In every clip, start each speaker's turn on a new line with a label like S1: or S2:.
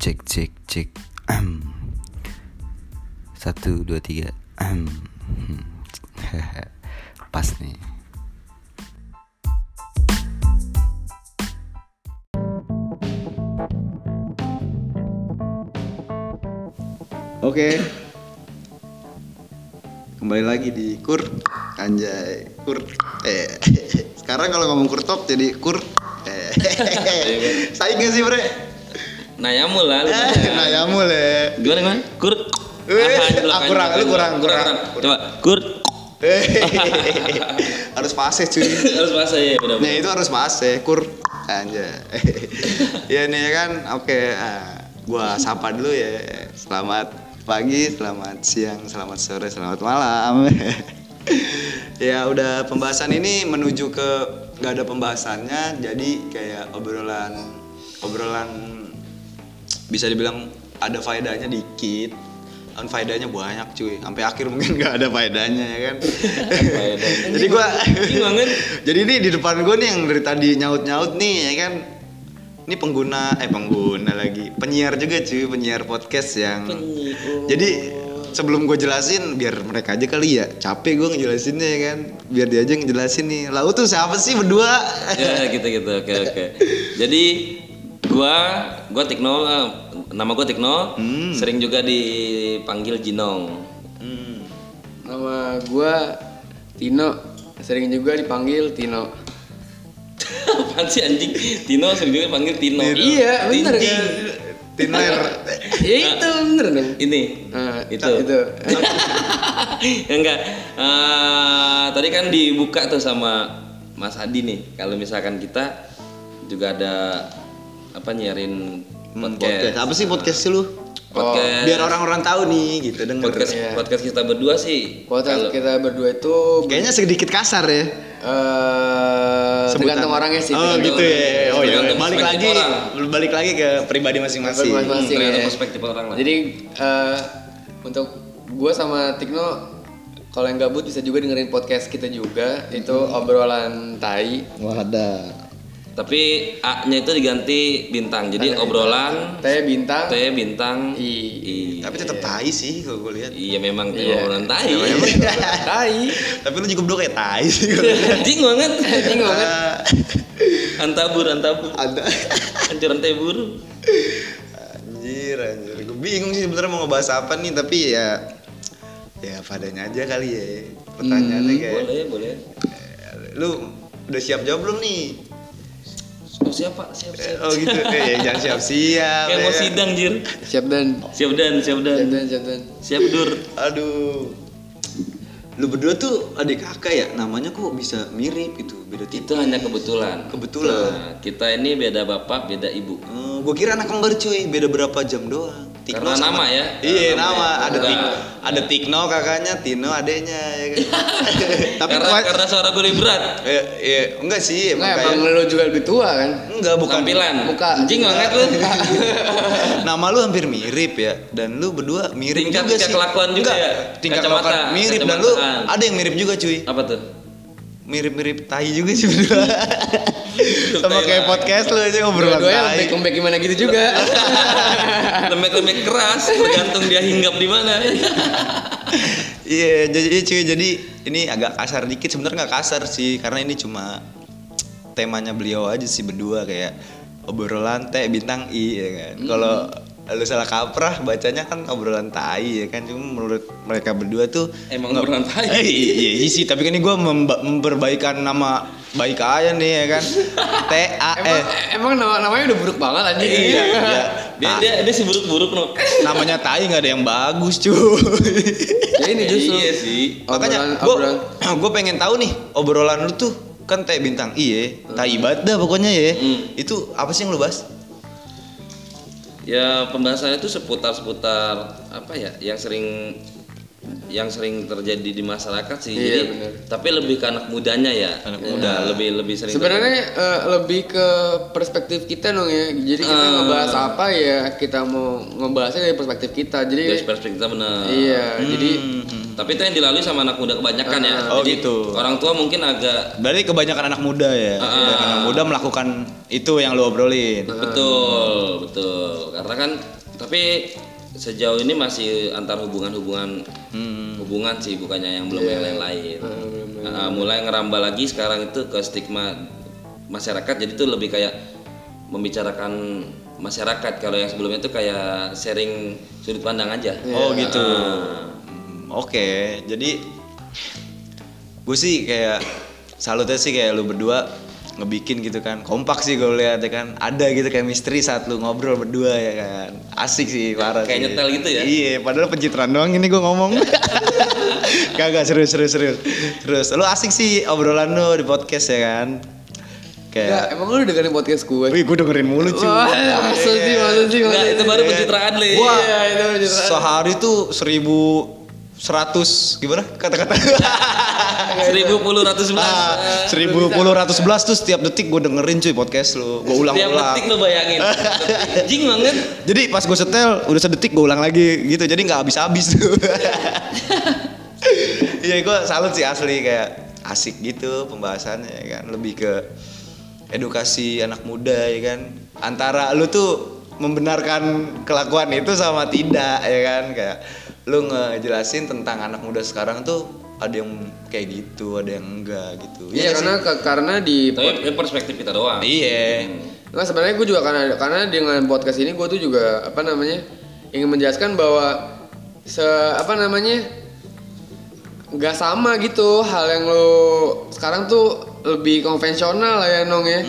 S1: Cek cek cek. Satu dua tiga. Pas nih.
S2: Oke. Kembali lagi di Kur Anjay Kur eh Sekarang kalau ngomong Kurtop jadi Kur eh Saing gak sih bre?
S3: Nayamul lah lu.
S2: Eh, ya mulai
S3: Gimana gimana? Kur.
S2: Eh,
S3: Ah,
S2: ah, kurang,
S3: kan.
S2: lu kurang, kurang.
S3: Coba kur.
S2: Harus fase cuy
S3: Harus bahasa ya benar.
S2: Nah itu harus fase Kur Anjay Ya nih kan Oke ah, Gua sapa dulu ya Selamat pagi, selamat siang, selamat sore, selamat malam Ya udah pembahasan ini menuju ke Gak ada pembahasannya Jadi kayak obrolan Obrolan Bisa dibilang ada faedahnya dikit. Dan faedahnya banyak cuy. Sampai akhir mungkin nggak ada faedahnya ya kan? Jadi gua jadi ini di depan gue nih yang dari tadi nyaut-nyaut nih ya kan. Ini pengguna eh pengguna lagi. Penyiar juga cuy. Penyiar podcast yang. Jadi sebelum gue jelasin biar mereka aja kali ya. Capek gue ngejelasinnya ya kan? Biar dia aja ngejelasin nih. Lalu tuh siapa sih berdua?
S3: Ya gitu gitu. Oke oke. Jadi gua gua Tikno eh, nama gua Tikno.
S2: Hmm.
S3: Sering juga dipanggil Jinong.
S2: Hmm.
S4: Nama gua Tino, sering juga dipanggil Tino.
S3: Apaan sih anjing? Tino sering juga dipanggil Tino.
S4: Iya, bener kan?
S2: Tiner
S4: Ya itu bener dong.
S3: Ini.
S4: Nah,
S3: Itu.
S4: itu.
S3: Ya enggak. Eh, tadi kan dibuka tuh sama Mas Adi nih. Kalau misalkan kita juga ada apa nyiarin
S2: Hmm,
S3: podcast.
S2: podcast apa sih podcast sih lu
S3: Podcast.
S2: biar orang-orang tahu nih gitu denger
S3: podcast
S4: Iya.
S3: podcast kita berdua sih.
S4: Podcast
S3: kalau-
S4: kita berdua itu
S2: kayaknya sedikit kasar ya
S4: eh
S2: Sebutan.
S4: tergantung orangnya sih.
S2: oh gitu ya oh ya
S3: Tergantung
S2: balik lagi
S3: orang.
S2: balik lagi ke pribadi masing-masing
S4: masing-masing.
S3: tergantung
S4: ya.
S3: perspektif orang lah.
S4: Jadi eh, untuk gua sama Tikno kalau yang gabut bisa juga dengerin podcast kita juga itu obrolan tai.
S2: wah ada
S3: Tapi A-nya itu diganti bintang. Jadi obrolan
S4: T bintang
S3: T bintang
S4: I.
S3: I.
S2: tapi tetap tai sih kalau gue lihat
S3: Iya memang
S4: Iya.
S3: obrolan tai.
S4: tai.
S2: tapi lu juga berdua kayak tai sih.
S3: Anjing banget.
S4: Anjing banget.
S3: Antabur antabur.
S2: ada
S3: Anjuran teh buru.
S2: anjir anjir gue bingung sih sebenarnya mau ngebahas apa nih tapi ya ya padanya aja kali ya pertanyaannya kayak
S3: Boleh boleh.
S2: eh, lu udah siap jawab belum nih
S3: Oh siapa? Siap siap.
S2: oh gitu eh jangan siap siap
S3: Kayak mau sidang jir.
S4: Siap dan
S3: Siap dan siap dan.
S4: siap dan siap dan.
S3: Siap dur.
S2: aduh lu berdua tuh adik kakak ya namanya kok bisa mirip itu beda
S3: Itu
S2: tipis
S3: hanya kebetulan.
S2: Kebetulan.
S3: Nah, kita ini beda bapak, beda ibu.
S2: Oh, gue kira anak kembar cuy, beda berapa jam doang.
S3: Karena nama ya?
S2: Iya nama,
S3: nama ya.
S2: ada. Tik, ada Tikno kakaknya, Tino adeknya ya kan. Tapi
S3: karena
S2: kuat-
S3: karena suara gue lebih berat.
S2: eh, iya, enggak sih, emang
S4: Nah,
S2: kayak
S4: emang lu juga lebih tua kan?
S2: enggak bukan
S3: Tampilan.
S4: Muka.
S3: Anjing banget lu.
S2: Nama lu hampir mirip ya dan lu berdua mirip
S3: Tingkat-
S2: juga
S3: tingkat
S2: sih.
S3: kelakuan juga
S2: Enggak,
S3: ya?
S2: Tingkat
S3: Kacamata,
S2: kelakuan mirip dan lu ada yang mirip juga cuy.
S3: Apa tuh?
S2: Mirip-mirip tai juga sih berdua. Sama
S3: Tai
S2: kayak podcast lu aja
S4: Dua-duanya
S2: tai.
S4: lembek-lembek gimana gitu juga.
S3: Lembek-lembek keras, tergantung dia hinggap di mana.
S2: Iya, jadi cuy, jadi ini agak kasar dikit sebenarnya nggak kasar sih, karena ini cuma temanya beliau aja sih berdua kayak obrolan teh bintang i ya kan. Kalau lu salah kaprah bacanya kan obrolan tai ya kan cuma menurut mereka berdua tuh
S3: Emang
S2: nggak-
S3: obrolan tai.
S2: Eh, iya, iya sih tapi kan ini gue memperbaikan nama baik aja nih ya kan T A
S4: emang,
S2: eh
S4: emang nama namanya udah buruk banget anjing.
S2: iya, iya.
S3: Dia dia dia si buruk-buruk no.
S2: namanya tai nggak ada yang bagus cuy
S4: Ya ini justru.
S3: Iya sih.
S2: Makanya gue gue pengen tahu nih obrolan lu tuh kan teh bintang iye, tai banget dah pokoknya ya.
S3: Hmm.
S2: Itu apa sih yang lu bahas?
S3: Ya pembahasannya itu seputar-seputar apa ya yang sering yang sering terjadi di masyarakat sih.
S4: Iya,
S3: Jadi
S4: bener.
S3: tapi lebih ke anak mudanya ya.
S2: Anak
S3: Ya,
S2: muda.
S3: lebih lebih sering.
S4: Sebenarnya eh, lebih ke perspektif kita dong ya. Jadi kita
S3: Ah.
S4: ngebahas apa ya kita mau ngebahasnya dari perspektif kita. Jadi
S3: dari perspektif kita benar.
S4: iya, jadi
S3: Tapi itu yang dilalui sama anak muda kebanyakan ya.
S2: Oh,
S3: Jadi
S2: gitu.
S3: orang tua mungkin agak
S2: Berarti kebanyakan anak muda ya. Kebanyakan anak muda melakukan itu yang lu obrolin.
S3: betul betul karena kan tapi sejauh ini masih antar hubungan-hubungan hubungan sih bukannya yang belum yang lain-lain. Nah, mulai ngerambah lagi sekarang itu ke stigma masyarakat jadi itu lebih kayak membicarakan masyarakat kalau yang sebelumnya itu kayak sharing sudut pandang aja.
S2: Oh gitu.
S3: Ah.
S2: Hmm, Oke, jadi gue sih kayak salutnya sih kayak lu berdua ngebikin gitu kan kompak sih gue lihat ya kan ada gitu kayak misteri saat lu ngobrol berdua ya kan asik sih parah
S3: Kayak
S2: sih.
S3: nyetel gitu ya?
S2: iya padahal pencitraan doang ini gue ngomong kagak serius serius serius terus lu asik sih obrolan lu di podcast ya kan
S4: ya,
S2: kayak
S4: emang lu dengerin podcast gue?
S2: wih gue dengerin mulu cuy
S4: Wah, masa sih,
S3: Enggak,
S4: sih?
S3: itu baru pencitraan li.
S2: Wah,
S4: Iya, itu pencitraan.
S2: sehari tuh seribu seratus gimana kata-kata
S3: Seribu puluh ratus belas.
S2: Ah, seribu puluh ratus belas tuh setiap detik gue dengerin cuy podcast lu. Gue
S3: Tiap
S2: ulang-ulang.
S3: detik lo bayangin. Jing banget.
S2: jadi pas gue setel udah sedetik gue ulang lagi gitu. Jadi nggak habis-habis tuh. Iya gue salut sih asli. Kayak asik gitu pembahasannya ya kan. Lebih ke edukasi anak muda ya kan. Antara lu tuh membenarkan kelakuan itu sama tidak ya kan. Kayak lu ngejelasin tentang anak muda sekarang tuh ada yang kayak gitu ada yang enggak gitu
S4: Iya
S2: nggak
S4: karena ke- karena di
S3: Tapi perspektif kita doang.
S2: Iya.
S4: Nah sebenarnya gue juga karena karena dengan podcast ini gue tuh juga apa namanya ingin menjelaskan bahwa se apa namanya nggak sama gitu hal yang lo sekarang tuh lebih konvensional lah ya nong ya.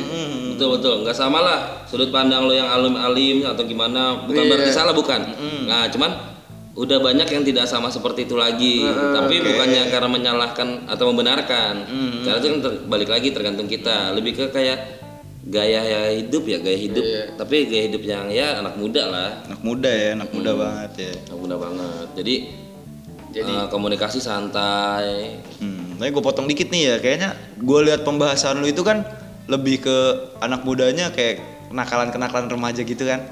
S3: Betul betul, nggak sama lah sudut pandang lo yang alim-alim atau gimana. Bukan
S4: Iya.
S3: berarti salah bukan. Nah cuman udah banyak yang tidak sama seperti itu lagi. Tapi bukannya karena menyalahkan atau membenarkan. Karena itu kan ter- balik lagi tergantung kita. Lebih ke kayak gaya ya hidup ya gaya hidup.
S4: Iya.
S3: Tapi gaya hidup yang ya anak muda lah.
S2: Anak muda ya, anak muda banget ya.
S3: Anak muda banget. Jadi
S4: Jadi-
S3: eh, komunikasi santai.
S2: Hmm, tapi gue potong dikit nih ya, kayaknya gue lihat pembahasan lu itu kan lebih ke anak mudanya kayak kenakalan-kenakalan remaja gitu kan.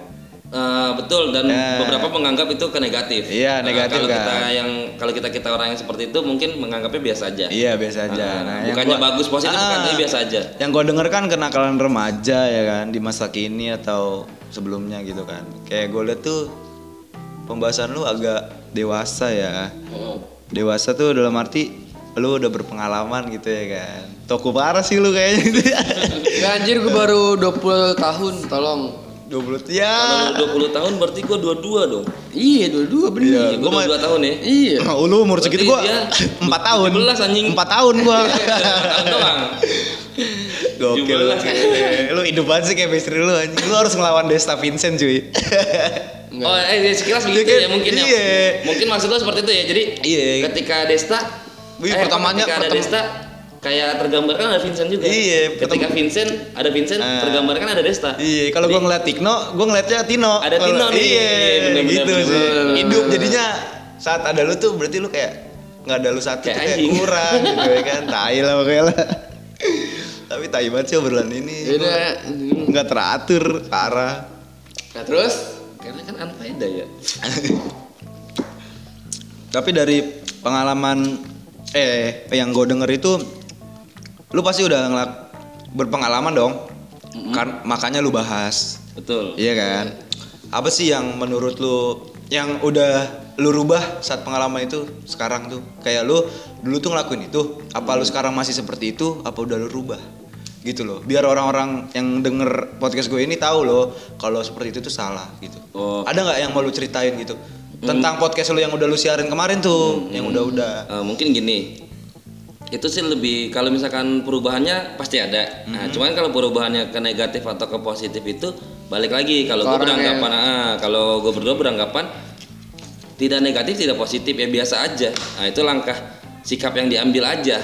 S3: Eh, betul dan
S2: Ya.
S3: beberapa menganggap itu ke negatif.
S2: Iya,
S3: Nah,
S2: negatif
S3: kalau
S2: kan.
S3: kita yang kalau kita kita orang yang seperti itu mungkin menganggapnya biasa aja.
S2: Iya biasa aja.
S3: Ah,
S2: Nah, yang
S3: bukannya
S2: gua-
S3: bagus positif
S2: Ah,
S3: bukan tapi biasa aja.
S2: Yang gue denger kan kenakalan remaja ya kan di masa kini atau sebelumnya gitu kan. Kayak gue lihat tuh pembahasan lu agak dewasa ya. Dewasa tuh dalam arti lu udah berpengalaman gitu ya kan. Toko parah sih lu kayaknya ya.
S4: Anjir gue baru 20 tahun tolong.
S2: 20 ya.
S3: Kalau 20 tahun berarti gua dua-dua dong.
S4: Iya dua-dua bener.
S2: Iya,
S3: Gua
S2: gua mah-
S3: 22 tahun ya.
S4: Iya.
S2: Oh, lu umur segitu gua 4 tahun.
S3: 17 anjing.
S2: 4 tahun gua.
S3: Tahun doang.
S2: Gokil.
S3: 17.
S2: lu hidup banget sih kayak istri lu anjing. Lu harus ngelawan Desta Vincent cuy.
S3: Oh, eh ya, sekilas begitu
S2: Iya kan?
S3: ya mungkin ya.
S2: Iya.
S3: Mungkin maksud lo seperti itu ya. Jadi
S2: Iya.
S3: ketika Desta
S2: Wih,
S3: eh,
S2: pertamanya-
S3: ketika ada Desta kayak tergambarkan ada Vincent juga.
S2: Iya,
S3: Ketika
S2: pertem-
S3: Vincent ada Vincent
S2: Ah.
S3: tergambarkan ada Desta.
S2: Iya, kalau gua ngeliat Tikno, gua ngeliatnya Tino.
S3: Ada
S2: Kalau-
S3: Tino nih.
S2: Iya,
S3: Bener-bener,
S2: gitu
S3: bener-bener.
S2: sih. Hidup jadinya saat ada lu tuh berarti lu kayak nggak ada lu satu
S3: Kayak
S2: tuh kayak kurang gitu ya kan. Tai lah pokoknya lah. Tapi tai banget sih obrolan ini.
S4: Beda.
S2: Nggak teratur, parah.
S4: Nah terus
S3: Karena kan unfaedah ya.
S2: Tapi dari pengalaman eh yang gue denger itu lu pasti udah ngelak berpengalaman dong. Kan makanya lu bahas.
S3: Betul.
S2: Iya kan? Apa sih yang menurut lu yang udah lu rubah saat pengalaman itu sekarang tuh? Kayak lu dulu tuh ngelakuin itu, apa lu sekarang masih seperti itu? Apa udah lu rubah? Gitu loh. Biar orang-orang yang denger podcast gue ini tahu loh kalau seperti itu tuh salah gitu.
S3: Oh.
S2: Ada nggak yang mau lu ceritain gitu? Tentang podcast lu yang udah lu siarin kemarin tuh, yang udah-udah.
S3: Eh, mungkin gini itu sih lebih kalau misalkan perubahannya pasti ada. Nah cuman kalau perubahannya ke negatif atau ke positif itu balik lagi. Kalau gue beranggapan ah, kalau gue berdua beranggapan tidak negatif tidak positif ya biasa aja. Nah itu langkah sikap yang diambil aja.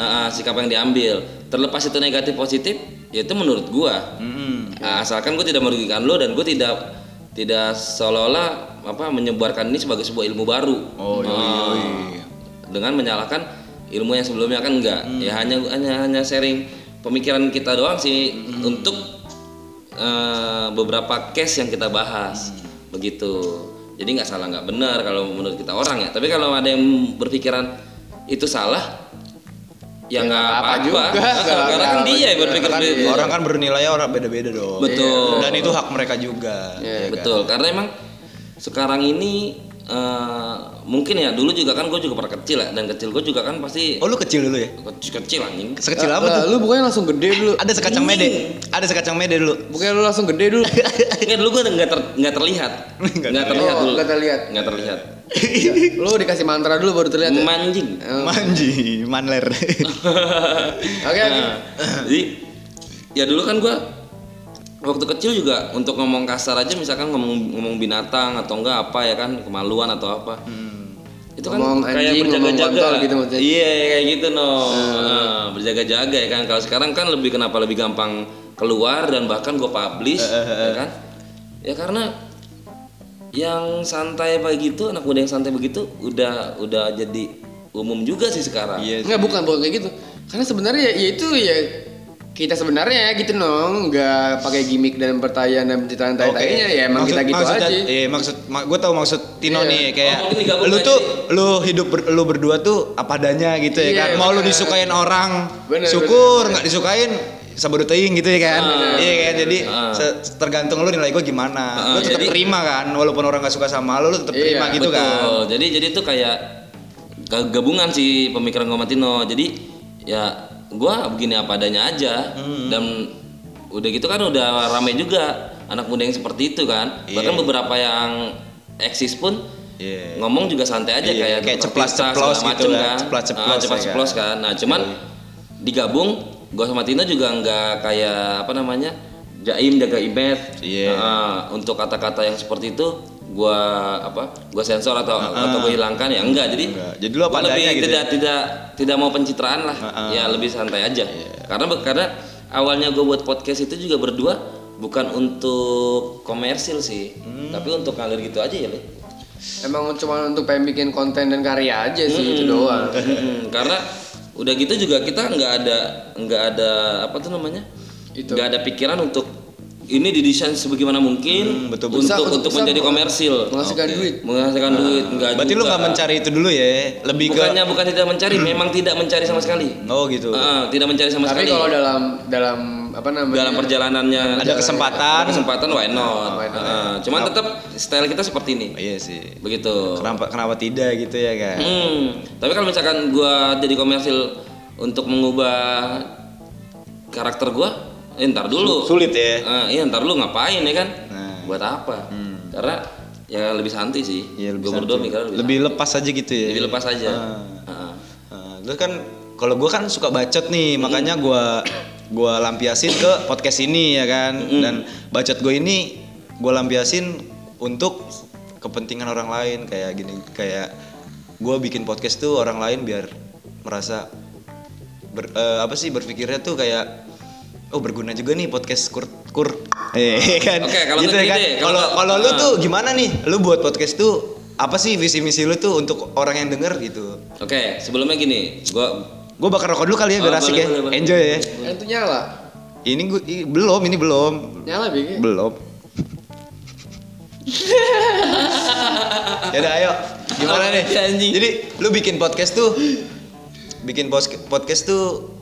S3: Ah, ah, sikap yang diambil. Terlepas itu negatif positif ya itu menurut gua.
S2: Hmm.
S3: Nah, asalkan gue tidak merugikan lo dan gue tidak tidak seolah-olah apa menyebarkan ini sebagai sebuah ilmu baru.
S2: Oh, iya,
S3: Ah,
S2: iya, iya.
S3: Dengan menyalahkan ilmu yang sebelumnya kan enggak.
S2: Hmm.
S3: Ya hanya hanya hanya sharing pemikiran kita doang sih
S2: Hmm.
S3: untuk eh, beberapa case yang kita bahas.
S2: Hmm.
S3: Begitu. Jadi nggak salah nggak benar kalau menurut kita orang ya. Tapi kalau ada yang berpikiran itu salah ya nggak
S4: apa
S3: apa-apa.
S4: juga, nggak
S3: Karena kan dia yang berpikir
S2: Kan
S3: beda.
S2: orang kan bernilai orang beda-beda dong.
S3: Betul.
S2: Dan itu hak mereka juga. ya kan?
S3: Betul, karena emang sekarang ini eh, mungkin ya dulu juga kan gue juga pernah kecil ya dan kecil gue juga kan pasti
S2: Oh lu kecil dulu ya?
S3: kecil, kecil anjing.
S2: Sekecil apa
S4: Lah,
S2: tuh?
S4: Lu bukannya langsung gede dulu.
S2: Ada sekacang mede. Ada sekacang mede dulu.
S4: Bukannya lu langsung gede dulu.
S3: Enggak dulu gue nggak ter, nggak terlihat, nggak terlihat
S4: Oh,
S3: dulu,
S4: nggak terlihat.
S3: nggak terlihat.
S4: lu dikasih mantra dulu baru terlihat ya?
S3: Manjing.
S2: Manji, manler.
S4: Oke, oke.
S3: Nah, jadi ya dulu kan gue waktu kecil juga untuk ngomong kasar aja misalkan ngomong ngomong binatang atau enggak apa ya kan kemaluan atau apa. Itu kan
S4: Ngomong
S3: kayak
S4: anjing, ngomong
S3: berjaga-jaga.
S4: gitu maksudnya.
S3: Iya kayak gitu no. Nah, berjaga-jaga ya kan. Kalau sekarang kan lebih kenapa lebih gampang keluar dan bahkan gue publish ya kan. Ya karena yang santai kayak gitu anak muda yang santai begitu udah udah jadi umum juga sih sekarang.
S2: Iya.
S4: Enggak bukan bukan kayak gitu. Karena sebenarnya ya, ya itu ya kita sebenarnya gitu nong nggak pakai gimmick dan pertanyaan dan pencitraan tai tainya ya emang
S2: Maksud-
S4: kita gitu
S2: maksud-
S4: aja.
S2: Iya, maksud gue tau maksud Tino
S4: Iya.
S2: nih kayak
S3: Oh,
S2: lu tuh lu hidup ber- lu berdua tuh apa adanya gitu ya
S4: Iya,
S2: kan. Mau lu disukain orang,
S4: Bener,
S2: syukur nggak disukain sabar teing gitu ya kan.
S3: Ah.
S2: Iya kan. Jadi
S3: Ah.
S2: se- tergantung lu nilai gue gimana.
S3: Ah,
S2: lu tetap
S3: jadi-
S2: terima kan walaupun orang gak suka sama lu lu tetap
S4: Iya,
S2: terima gitu
S3: Betul.
S2: kan.
S3: Jadi jadi itu kayak gabungan sih pemikiran gue sama Tino. Jadi ya gua begini apa adanya aja
S2: Hmm.
S3: dan udah gitu kan udah ramai juga anak muda yang seperti itu kan. Bahkan
S2: Iya.
S3: beberapa yang eksis pun
S2: Iya.
S3: ngomong juga santai aja
S2: Iya,
S3: kayak
S2: kayak
S3: Tirta, segala
S2: gitu kan, ceplas-ceplos
S3: Ah,
S2: ya
S3: ceplas-ceplos kan. Nah, cuman digabung gua sama Tino juga nggak kayak apa namanya? jaim jaga image.
S2: Iya.
S3: Ah, untuk kata-kata yang seperti itu gua apa? gua sensor atau atau gua hilangkan ya enggak. Jadi
S2: Enggak. Jadi lu apa
S3: gua lebih
S2: adanya gitu
S3: tidak tidak tidak mau pencitraan lah.
S2: Ah, ah.
S3: Ya lebih santai aja.
S2: Iya.
S3: Karena karena awalnya gue buat podcast itu juga berdua bukan untuk komersil sih,
S2: Hmm.
S3: tapi untuk ngalir gitu aja ya, Le.
S4: Emang cuma untuk pengen bikin konten dan karya aja sih itu doang.
S3: Mm-mm, karena udah gitu juga kita nggak ada nggak ada apa tuh namanya
S4: Itu.
S3: nggak ada pikiran untuk ini didesain sebagaimana mungkin
S2: betul,
S3: untuk
S4: Bisa-
S3: untuk
S4: bisa
S3: menjadi komersil
S4: Menghasilkan duit.
S3: menghasilkan duit nggak
S2: Berarti lu
S3: juga.
S2: nggak mencari itu dulu ya, lebih ke
S3: bukannya bukan tidak mencari memang tidak mencari sama sekali
S2: Oh gitu.
S3: Ah, tidak mencari sama
S4: Tapi
S3: sekali
S4: kalau dalam dalam apa namanya?
S3: dalam perjalanannya
S2: Ada kesempatan.
S3: ada kesempatan why not,
S4: Why not.
S3: Ah, cuman tetap style kita seperti ini
S2: Oh, iya sih.
S3: begitu
S2: Kenapa kenapa tidak gitu ya kan?
S3: Hmm, tapi kalau misalkan gua jadi komersil untuk mengubah karakter gua, eh, ntar dulu.
S2: Sulit ya.
S3: Ah, iya ntar dulu ngapain ya kan?
S2: Nah.
S3: Buat apa? Karena ya lebih santai sih.
S2: Iya, lebih
S3: Gua berdua
S2: santai.
S3: mikirnya lebih,
S2: lebih lepas aja gitu ya.
S3: lebih lepas aja.
S2: Ah. Nah, terus kan kalau gue kan suka bacot nih, makanya gua gua lampiasin ke podcast ini ya kan. Dan bacot gue ini gue lampiasin untuk kepentingan orang lain kayak gini kayak gue bikin podcast tuh orang lain biar merasa ber- eh, apa sih berpikirnya tuh kayak oh berguna juga nih podcast kur kur eh kan
S3: Oke, kalau
S2: gitu ya kan
S3: deh,
S2: kalau
S3: kalau-
S2: lu
S3: ah.
S2: tuh gimana nih lu buat podcast tuh apa sih visi misi lu tuh untuk orang yang denger gitu
S3: Oke, sebelumnya gini, gua
S2: Gue bakar rokok dulu kali ya
S3: Oh,
S2: biar asik
S3: boleh,
S2: ya.
S3: boleh, boleh.
S2: Enjoy ya.
S4: Yang itu nyala.
S2: Ini gue belum, ini belum.
S4: Nyala BG.
S2: Belum. ya udah ayo. Gimana nih? Jadi lu bikin podcast tuh bikin podcast tuh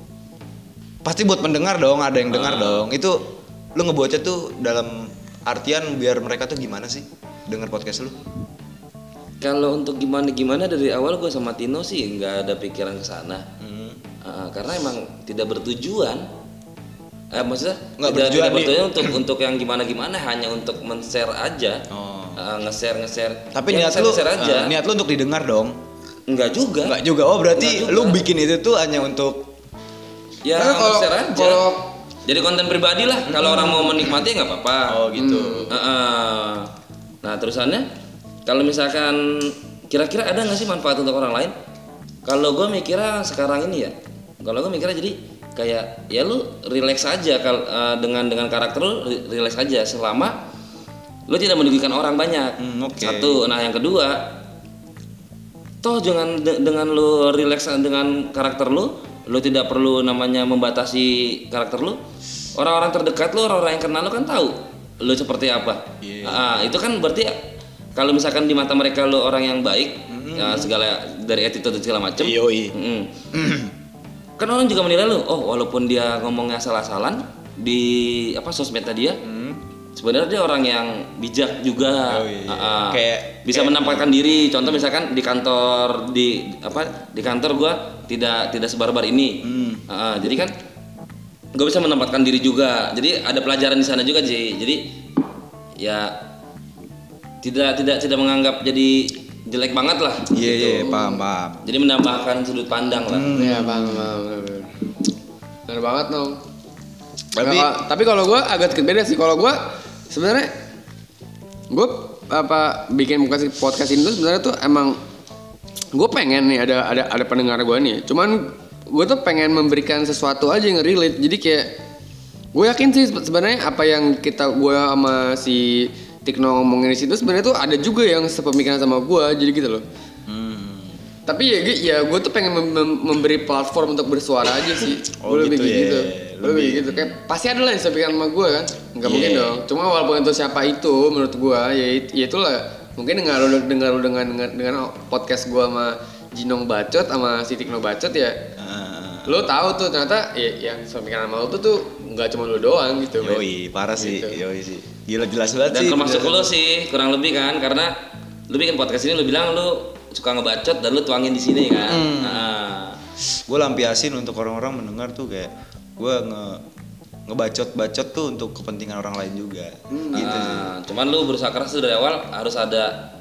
S2: pasti buat pendengar dong, ada yang
S3: Ah.
S2: dengar dong. Itu lu ngebuatnya tuh dalam artian biar mereka tuh gimana sih denger podcast lu?
S3: kalau untuk gimana gimana dari awal gua sama Tino sih nggak ada pikiran ke sana.
S2: Hmm.
S3: Ah, karena emang tidak bertujuan. Eh, maksudnya
S2: Nggak
S3: tidak,
S2: bertujuan
S3: tidak bertujuan untuk untuk yang gimana gimana hanya untuk men-share aja.
S2: Oh.
S3: Ah, nge-share nge-share.
S2: Tapi
S3: Ya,
S2: niat
S3: nge-share,
S2: lu
S3: nge-share aja.
S2: ah, niat lu untuk didengar dong.
S3: Enggak juga.
S2: Enggak juga. Oh, berarti
S3: Nggak
S2: lu
S3: juga.
S2: bikin itu tuh hanya untuk
S3: Ya
S4: Karena kalau-
S3: nge-share aja.
S4: kalau-
S3: Jadi konten pribadi lah. Kalau orang mau menikmati nggak apa-apa.
S2: oh gitu.
S3: Ah, ah. Nah terusannya kalau misalkan kira-kira ada nggak sih manfaat untuk orang lain? Kalau gue mikirnya sekarang ini ya, kalau gue mikirnya jadi kayak ya lu relax aja kal eh, dengan dengan karakter lu relax aja selama lu tidak merugikan orang banyak.
S2: Hmm, oke.
S3: Satu. Nah, yang kedua, toh jangan de- dengan lu relax dengan karakter lu, lu tidak perlu namanya membatasi karakter lu. Orang-orang terdekat lu, orang-orang yang kenal lu kan tahu lu seperti apa.
S2: Iya.
S3: Ah, itu kan berarti kalau misalkan di mata mereka lu orang yang baik, ya, segala dari attitude dan segala macem.
S2: Yoi.
S3: Mm. kan orang juga menilai lu, oh walaupun dia ngomongnya salah-salan di apa sosmednya dia, sebenarnya dia orang yang bijak juga,
S2: Oh, iya.
S3: Ah.
S2: Kayak-
S3: bisa menampakkan diri. Contoh misalkan di kantor di apa di kantor gua tidak tidak sebarbar ini, Ah, ah. jadi kan gue bisa menempatkan diri juga. Jadi ada pelajaran di sana juga sih. Jadi ya tidak tidak tidak menganggap jadi jelek banget lah.
S2: Iya,
S3: gitu.
S2: iya, paham, paham.
S3: Jadi menambahkan sudut pandang lah.
S4: Iya paham paham. bener, bener. Bener banget dong.
S2: Tapi-
S4: tapi kalau gue agak sedikit beda sih. Kalau gue sebenarnya gue apa bikin podcast podcast ini tuh sebenarnya tuh emang gue pengen nih ada ada ada pendengar gue nih. Cuman gue tuh pengen memberikan sesuatu aja yang relate. Jadi kayak gue yakin sih sebe- sebenarnya apa yang kita gue sama si Tikno ngomongin di situ sebenarnya tuh ada juga yang sepemikiran sama gue. Jadi gitu loh. Tapi ya, Gi, ya gue tuh pengen mem- mem- memberi platform untuk bersuara aja sih.
S2: Oh,
S4: gue lebih
S2: gitu
S4: kayak
S2: ya.
S4: gitu. Gue lebih
S2: Lebih-
S4: gitu. Kayak pasti ada lah yang sepikiran sama gue kan. Enggak
S2: Iya.
S4: mungkin dong. Cuma walaupun itu siapa itu menurut gue ya, it- ya itulah. Mungkin dengar lu dengar lu dengan dengan, dengan podcast gue sama Jinong Bacot sama si Tikno Bacot ya.
S2: Ah,
S4: Lo tahu tuh ternyata ya, yang sepemikiran sama lu tuh tuh nggak cuma lu doang gitu.
S2: Yoi, parah sih,
S4: Gitu.
S2: yoi sih. Gila jelas banget
S3: Dan
S2: sih.
S3: termasuk lo sih kurang lebih kan karena lu bikin podcast ini lu bilang lu suka ngebacot dan lu tuangin di sini kan. Nah,
S2: gue lampiasin untuk orang-orang mendengar tuh kayak gue nge ngebacot-bacot tuh untuk kepentingan orang lain juga. Gitu sih.
S3: nah, cuman lu berusaha keras tuh dari awal harus ada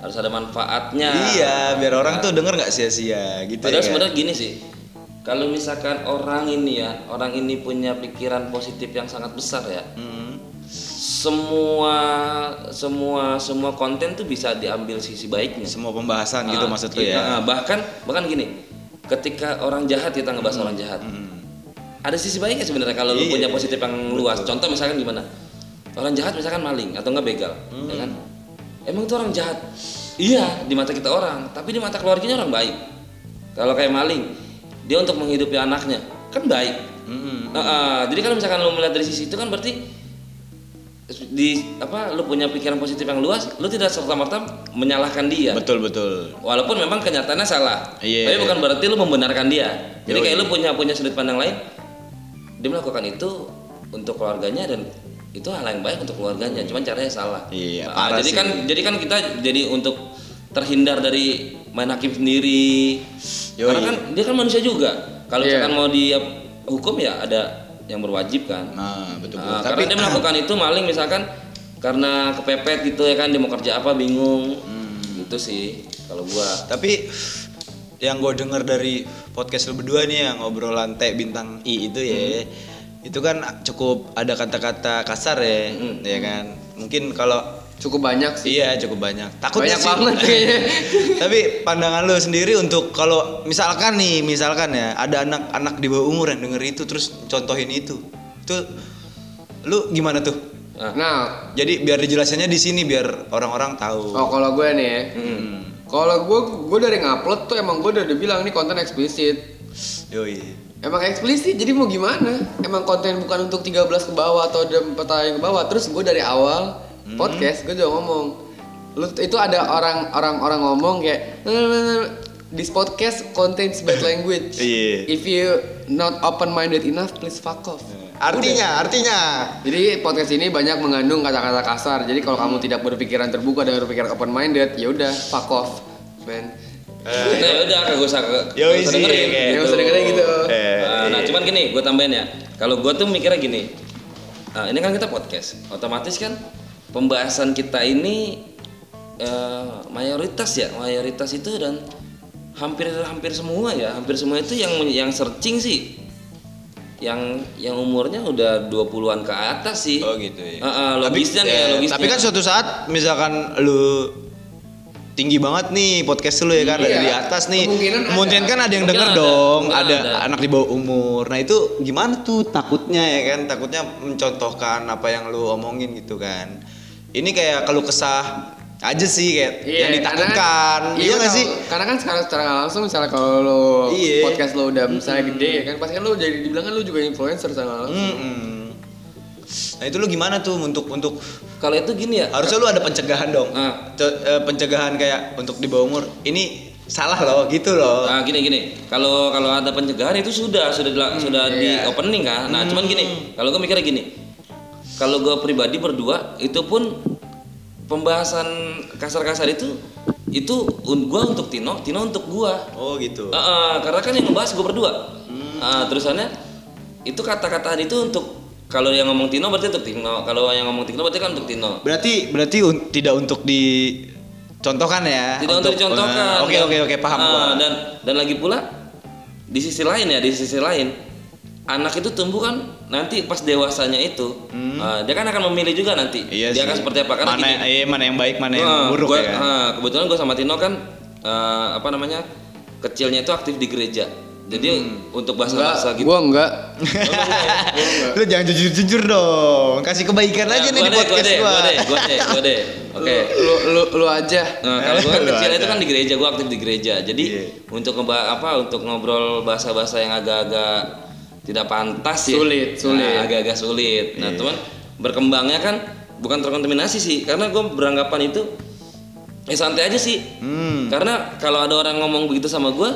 S3: harus ada manfaatnya.
S2: Iya, biar orang tuh denger nggak sia-sia gitu
S3: Padahal
S2: ya. kan?
S3: sebenarnya gini sih. Kalau misalkan orang ini ya, orang ini punya pikiran positif yang sangat besar ya.
S2: Hmm.
S3: Semua semua semua konten tuh bisa diambil sisi baiknya.
S2: Semua pembahasan gitu
S3: Ah,
S2: maksud lu
S3: iya,
S2: ya.
S3: ah, bahkan bahkan gini, ketika orang jahat kita ngebahas orang jahat,
S2: Hmm.
S3: ada sisi baiknya sebenarnya kalau lu
S2: Iya,
S3: punya positif yang luas. Contoh misalkan gimana? Orang jahat misalkan maling atau enggak begal,
S2: Hmm.
S3: ya kan? Emang itu orang jahat? Iya, di mata kita orang, tapi di mata keluarganya orang baik. Kalau kayak maling, dia untuk menghidupi anaknya kan baik.
S2: Hmm.
S3: Ah, ah, jadi kalau misalkan lu melihat dari sisi itu kan berarti di apa lu punya pikiran positif yang luas, lu tidak serta merta menyalahkan dia.
S2: Betul betul.
S3: Walaupun memang kenyataannya salah.
S2: Iya.
S3: Tapi bukan berarti lu membenarkan dia. Jadi kayak lu punya punya sudut pandang lain. Dia melakukan itu untuk keluarganya dan itu hal yang baik untuk keluarganya. Cuman caranya salah.
S2: Iya,
S3: Nah, jadi
S2: sih.
S3: kan jadi kan kita jadi untuk terhindar dari main hakim sendiri.
S2: Yoi.
S3: Karena kan dia kan manusia juga. Kalau
S4: Iya.
S3: misalkan mau di hukum ya ada yang berwajib kan.
S2: Nah, betul betul.
S3: Nah,
S2: Tapi
S3: karena dia melakukan itu maling misalkan karena kepepet gitu ya kan dia mau kerja apa bingung.
S2: Hmm.
S3: Gitu sih kalau gua.
S2: tapi yang gue denger dari podcast lu berdua nih yang ngobrolan teh bintang I itu ya. Itu kan cukup ada kata-kata kasar ya, ya kan. Mungkin kalau
S4: Cukup banyak sih.
S2: Iya cukup banyak. Takutnya
S4: Banyak
S2: sih.
S4: banget kayaknya.
S2: Tapi pandangan lu sendiri untuk kalau misalkan nih, misalkan ya ada anak-anak di bawah umur yang denger itu terus contohin itu, itu lu gimana tuh?
S4: Nah,
S2: Jadi biar dijelasannya di sini biar orang-orang tahu.
S4: oh kalau gue nih ya.
S2: Hmm.
S4: Kalau gue gue dari ngupload tuh emang gue udah dibilang ini konten eksplisit.
S2: Yoi.
S4: Emang eksplisit jadi mau gimana? Emang konten bukan untuk 13 ke bawah atau ada 4 tahun ke bawah. Terus gue dari awal
S2: Hmm.
S4: podcast gue juga ngomong. Lu itu ada orang orang orang ngomong kayak this podcast contains bad language.
S2: Iya.
S4: If you not open minded enough, please fuck off.
S2: Artinya, artinya.
S4: Jadi podcast ini banyak mengandung kata-kata kasar. Jadi kalau kamu tidak berpikiran terbuka dan berpikiran open minded, ya udah fuck off, man.
S3: Nah, ya udah kagak usah kagak usah dengerin.
S2: kayak
S4: Nggak usah dengerin gitu.
S2: Eh,
S3: Nah, nah, cuman gini, gue tambahin ya. Kalau gue tuh mikirnya gini, nah, ini kan kita podcast, otomatis kan pembahasan kita ini eh, mayoritas ya, mayoritas itu dan hampir hampir semua ya, hampir semua itu yang yang searching sih, yang yang umurnya udah 20-an ke atas sih.
S2: Oh gitu ya.
S3: Ah, ah, logisnya nih ya,
S2: eh,
S3: logisnya.
S2: Tapi kan suatu saat misalkan lu tinggi banget nih podcast lu ya kan dari
S4: Iya.
S2: di atas nih.
S4: Kemungkinan ada.
S2: Kemungkinan kan ada yang denger
S3: ada.
S2: dong,
S3: Kemungkinan
S2: ada,
S3: ada.
S2: anak di bawah umur. Nah, itu gimana tuh takutnya ya kan? Takutnya mencontohkan apa yang lu omongin gitu kan. Ini kayak keluh kesah aja sih kayak yang
S4: karena
S2: ditakutkan
S4: kan-
S2: iya
S4: iya
S2: sih
S4: Karena kan sekarang secara langsung misalnya kalau lo
S2: Iya.
S4: podcast lo udah misalnya gede ya kan pasti kan lo jadi dibilang kan lo juga influencer secara langsung.
S2: Mm-mm. nah itu lu gimana tuh untuk untuk
S3: Kalau itu gini ya.
S2: harusnya lu ada pencegahan dong
S3: Ah.
S2: Eh, pencegahan kayak untuk di bawah umur ini salah loh gitu loh
S3: Nah, gini gini. Kalau kalau ada pencegahan itu sudah sudah dila- sudah di
S4: iya.
S3: opening kan. Nah, cuman gini, kalau gue mikirnya gini. Kalau gue pribadi berdua itu pun pembahasan kasar-kasar itu itu un gua untuk Tino, Tino untuk gua.
S2: oh gitu
S3: Ah, ah, karena kan yang ngebahas gue berdua. Ah, terusannya itu kata-kataan itu untuk kalau yang ngomong Tino berarti untuk Tino. Kalau yang ngomong Tino berarti kan untuk Tino.
S2: berarti berarti un- tidak untuk dicontohkan ya
S3: Tidak untuk dicontohkan.
S2: Eh, oke oke oke paham
S3: Ah,
S2: gua.
S3: dan dan lagi pula di sisi lain ya, di sisi lain anak itu tumbuh kan nanti pas dewasanya itu ah, dia kan akan memilih juga nanti
S2: Hmm. iya
S3: dia
S2: sih.
S3: akan seperti apa karena
S2: mana
S3: gini,
S2: iya, mana yang baik mana yang
S3: ah,
S2: buruk
S3: gua-
S2: ya kan?
S3: ah, kebetulan gue sama Tino kan ah, apa namanya kecilnya itu aktif di gereja jadi
S2: Hmm.
S3: untuk
S4: Enggak,
S3: bahasa-bahasa gitu
S4: gua enggak.
S2: lu jangan jujur jujur dong kasih kebaikan aja nih di podcast gua
S3: gua deh, gua deh, gua deh. Oke.
S4: Lu, lu lu aja.
S3: Nah, kalau gue kan kecil itu kan di gereja, gue aktif di gereja. Jadi
S2: Iya.
S3: untuk ngeba apa untuk ngobrol bahasa-bahasa yang agak-agak tidak pantas ya.
S4: Sulit, sulit.
S3: Nah, agak-agak sulit. Nah, teman berkembangnya kan bukan terkontaminasi sih, karena gue beranggapan itu eh santai aja sih.
S2: hmm.
S3: Karena kalau ada orang ngomong begitu sama gue,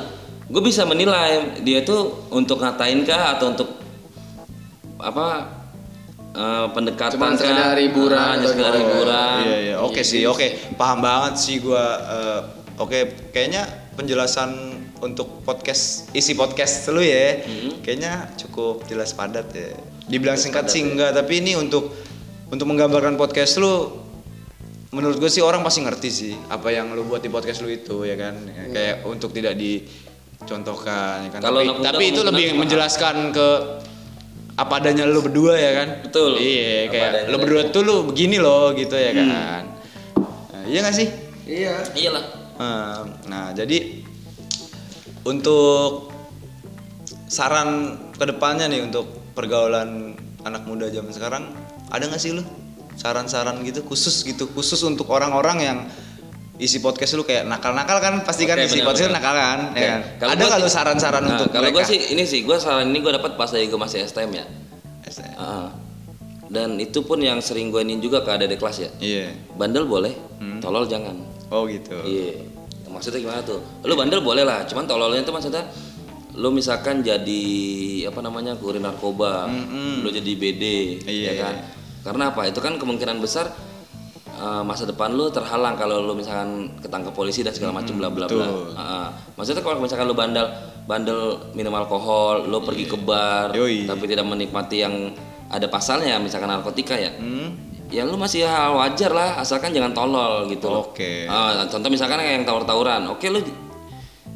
S3: gue bisa menilai dia tuh untuk ngatain kah atau untuk apa eh, pendekatan
S4: Cuman sekedar hiburan
S3: Ah, hanya sekedar hiburan.
S2: Iya iya oke sih oke paham banget sih gua eh, oke kayaknya penjelasan untuk podcast isi podcast lu ya. Kayaknya cukup jelas padat ya. Dibilang singkat sih enggak tapi ini untuk untuk menggambarkan podcast lu menurut gue sih orang pasti ngerti sih apa yang lu buat di podcast lu itu ya kan? Ya, kayak untuk tidak dicontohkan ya kan?
S3: Kalau
S2: tapi,
S3: muda
S2: tapi itu lebih menjelaskan ke apa adanya lu berdua ya kan?
S3: Betul.
S2: iya kayak
S3: adanya
S2: lu berdua tuh lu begini loh gitu ya kan? Nah, iya gak sih?
S4: Iya.
S3: Iyalah.
S2: Nah jadi untuk saran ke depannya nih untuk pergaulan anak muda zaman sekarang ada nggak sih lu? Saran-saran gitu khusus gitu khusus untuk orang-orang yang isi podcast lu kayak nakal-nakal kan? Pasti kan
S3: Oke,
S2: isi podcast lu
S3: benar.
S2: nakal kan?
S3: Oke,
S2: ya kan?
S3: kalau
S2: ada
S3: sih-
S2: saran-saran
S3: Nah,
S2: untuk
S3: kalau gue sih ini sih gue saran ini gue dapat pas lagi gue masih STM ya. Ah. dan itu pun yang sering gue ini juga ke adik kelas ya.
S2: Iya.
S3: Bandel boleh
S2: Hmm.
S3: tolol jangan
S2: oh gitu.
S3: Iya. Maksudnya gimana tuh? Lu bandel boleh lah cuman tololnya tuh maksudnya lu misalkan jadi apa namanya kurir narkoba lu jadi BD
S2: Iya,
S3: ya kan? Karena apa? Itu kan kemungkinan besar eh, masa depan lu terhalang kalau lu misalkan ketangkep polisi dan segala macam bla bla bla. Maksudnya kalau misalkan lu bandel bandel minum alkohol lu pergi ke bar
S2: Yoi.
S3: tapi tidak menikmati yang ada pasalnya misalkan narkotika ya.
S2: Hmm.
S3: Ya lu masih hal wajar lah asalkan jangan tolol gitu.
S2: Oke.
S3: Ah, contoh misalkan kayak yang tawur-tawuran oke lu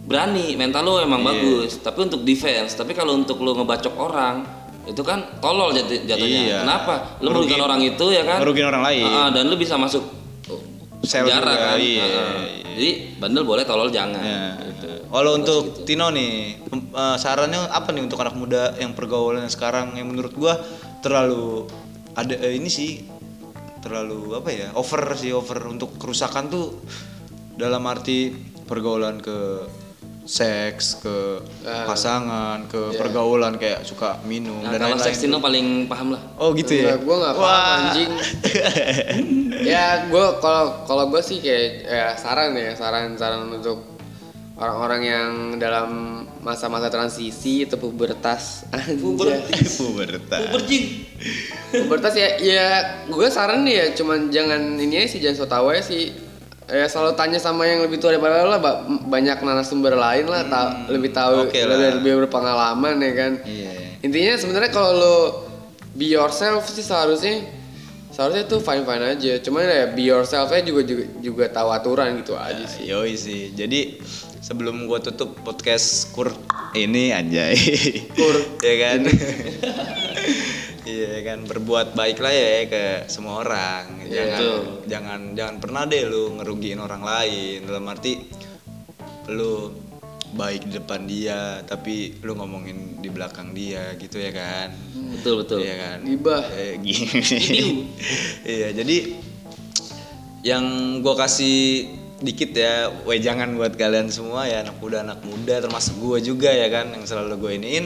S3: berani mental lu emang
S2: Iya.
S3: bagus tapi untuk defense tapi kalau untuk lu ngebacok orang itu kan tolol jat- jatuhnya
S2: Iya.
S3: kenapa lu merugikan orang itu ya kan
S2: ngerugiin orang lain.
S3: Ah, dan lu bisa masuk
S2: Sel
S3: penjara
S2: juga,
S3: kan
S2: iya,
S3: ah.
S2: iya.
S3: jadi bandel boleh tolol jangan
S2: Ya.
S3: gitu.
S2: Kalau untuk
S3: gitu.
S2: Tino nih, eh, sarannya apa nih untuk anak muda yang pergaulannya sekarang yang menurut gua terlalu ada eh, ini sih terlalu apa ya over sih over untuk kerusakan tuh dalam arti pergaulan ke seks ke
S4: Ah.
S2: pasangan ke pergaulan kayak suka minum
S3: Nah,
S2: dan
S3: kalau
S2: lain-lain
S3: seks Tino paling paham lah
S2: oh gitu ya
S4: gua nggak paham,
S2: Wah.
S4: anjing. ya gue kalau kalau gue sih kayak ya saran ya saran saran untuk orang-orang yang dalam masa-masa transisi atau pubertas. Anjay.
S2: pubertas.
S4: Pubertas ya ya gue saran nih ya cuman jangan ini aja sih jangan so tau aja sih. Ya selalu tanya sama yang lebih tua daripada lo lah ba- banyak narasumber lain lah ta- lebih tahu
S2: oke lah.
S4: lebih, lebih berpengalaman ya kan.
S2: Iya.
S4: Intinya sebenarnya kalau lo be yourself sih seharusnya seharusnya tuh fine fine aja. Cuman ya be yourself juga juga juga tahu aturan gitu aja sih.
S2: Yoi sih. Jadi sebelum gua tutup podcast kur ini anjay.
S4: Kur.
S2: ya kan. Iya kan berbuat baik lah ya ke semua orang. Jangan
S3: Betul.
S2: jangan jangan pernah deh lu ngerugiin orang lain dalam arti lu baik di depan dia tapi lu ngomongin di belakang dia gitu ya kan.
S3: betul betul
S2: Iya kan.
S4: Gibah.
S2: Eh, gini. iya, jadi yang gue kasih dikit ya wejangan buat kalian semua ya anak muda anak muda termasuk gue juga ya kan yang selalu gue iniin.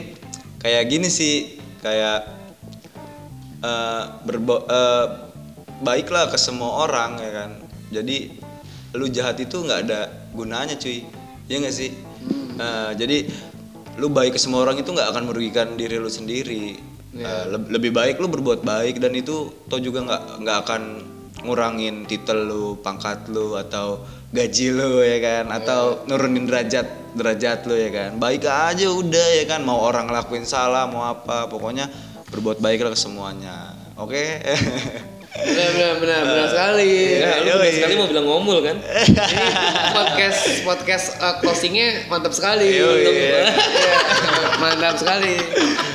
S2: Kayak gini sih kayak eh berbo eh, baiklah ke semua orang ya kan. Jadi lu jahat itu nggak ada gunanya cuy ya nggak sih? Eh, jadi lu baik ke semua orang itu nggak akan merugikan diri lu sendiri. Eh, leb- lebih baik lu berbuat baik dan itu toh juga nggak nggak akan ngurangin titel lu pangkat lu atau gaji lu ya kan atau nurunin derajat derajat lu ya kan baik aja udah ya kan mau orang ngelakuin salah mau apa pokoknya berbuat baik lah ke semuanya oke
S4: Benar benar benar benar sekali.
S3: Ya, lu
S2: yoi.
S3: bener sekali mau bilang ngomul kan?
S4: Ini podcast podcast uh, closingnya mantap sekali.
S2: Yoi.
S4: Untuk- Iya, mantap sekali.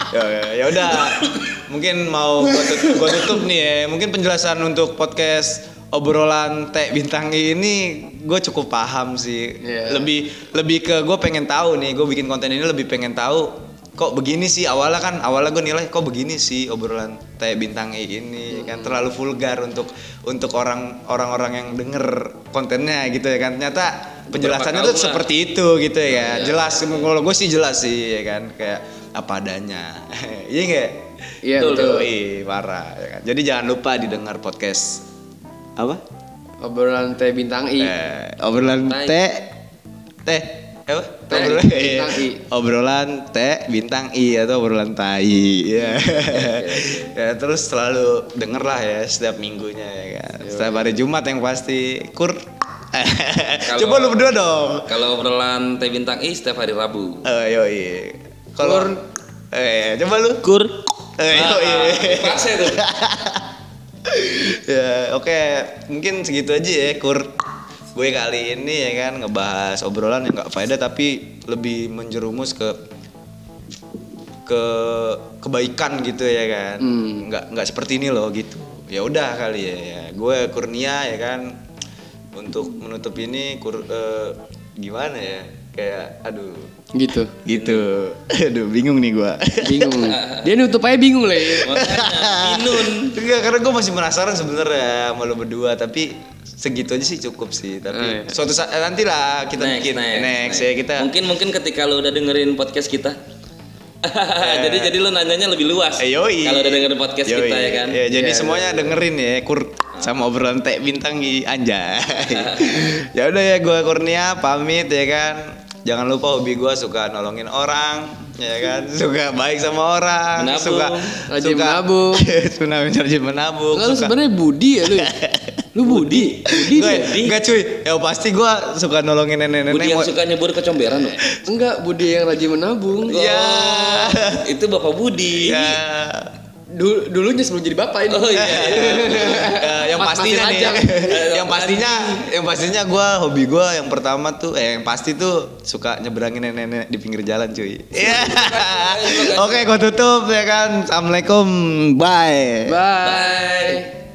S2: ya ya- ya udah mungkin mau gua tutup, gua tutup nih ya mungkin penjelasan untuk podcast obrolan teh bintang ini gue cukup paham sih.
S4: Iya.
S2: lebih lebih ke gue pengen tahu nih gue bikin konten ini lebih pengen tahu kok begini sih? Awalnya kan awalnya gue nilai kok begini sih obrolan teh bintang I ini kan terlalu vulgar untuk untuk orang orang-orang yang denger kontennya gitu ya kan. Ternyata penjelasannya tuh
S3: lah.
S2: seperti itu gitu ya. Jelas kalau gue sih jelas sih ya kan kayak apa adanya. Iya nggak?
S4: Iya
S3: Betul,
S2: parah ya kan. Jadi jangan lupa didengar podcast apa?
S4: Obrolan teh bintang I.
S2: Eh, obrolan teh teh apa?
S4: Teh
S2: obrolan,
S4: bintang I.
S2: obrolan teh bintang i atau obrolan tai ya. ya terus selalu denger lah ya setiap minggunya ya kan. Setiap hari Jumat yang pasti kur. Coba lu berdua dong.
S3: Kalau obrolan teh bintang I setiap hari Rabu.
S2: Eh yoi. Kalau eh coba lu
S3: Kur.
S2: Eh yoi.
S3: Pas ya tuh.
S2: ya oke mungkin segitu aja ya kur. Gue kali ini ya kan ngebahas obrolan yang nggak faedah tapi lebih menjerumus ke ke kebaikan gitu ya kan.
S4: Hmm.
S2: nggak nggak seperti ini loh gitu. Ya udah kali ya, ya. gue Kurnia ya kan. Untuk menutup ini kur eh, gimana ya kayak aduh
S4: Gitu.
S2: gitu aduh bingung nih gue
S4: Bingung. Dia nutup aja bingung lah ya.
S3: Minun.
S2: Enggak, karena gue masih penasaran sebenarnya sama lo berdua tapi segitu aja sih cukup sih tapi
S4: Oh, iya.
S2: suatu saat eh, nanti lah kita
S3: Next,
S2: bikin
S3: next,
S2: next,
S3: next.
S2: ya kita
S3: Mungkin mungkin ketika lu udah dengerin podcast kita. jadi jadi lu nanyanya lebih luas.
S2: Eh, yoi.
S3: Kalau udah dengerin podcast
S2: Yoi.
S3: kita ya kan.
S2: Ya, jadi
S4: Iya,
S2: semuanya dengerin ya kur sama obrolan teh bintang i anjay. ya udah ya gue Kurnia pamit ya kan. Jangan lupa hobi gue suka nolongin orang ya kan suka baik sama orang
S3: Menabung.
S2: suka
S4: Rajin
S2: suka
S4: menabung.
S2: suka rajin menabung
S4: lu sebenarnya Budi ya lu. ya? Lu Budi. Budi.
S2: Gue,
S4: lu.
S2: enggak cuy, ya pasti gue suka nolongin nenek-nenek.
S3: Budi yang suka nyebur kecomberan loh.
S4: Enggak, Budi yang rajin menabung.
S2: Iya.
S3: Itu Bapak Budi.
S2: Ya.
S4: Dulu dulunya sebelum jadi bapak ini.
S3: Oh iya. iya.
S2: Eh, yang
S4: Mas-
S2: pastinya nih,
S4: lajang.
S2: yang pastinya, yang pastinya gue hobi gue yang pertama tuh, eh yang pasti tuh suka nyeberangin nenek-nenek di pinggir jalan cuy. Iya. Oke, gue tutup ya kan. Assalamualaikum, bye.
S4: Bye.
S3: Bye.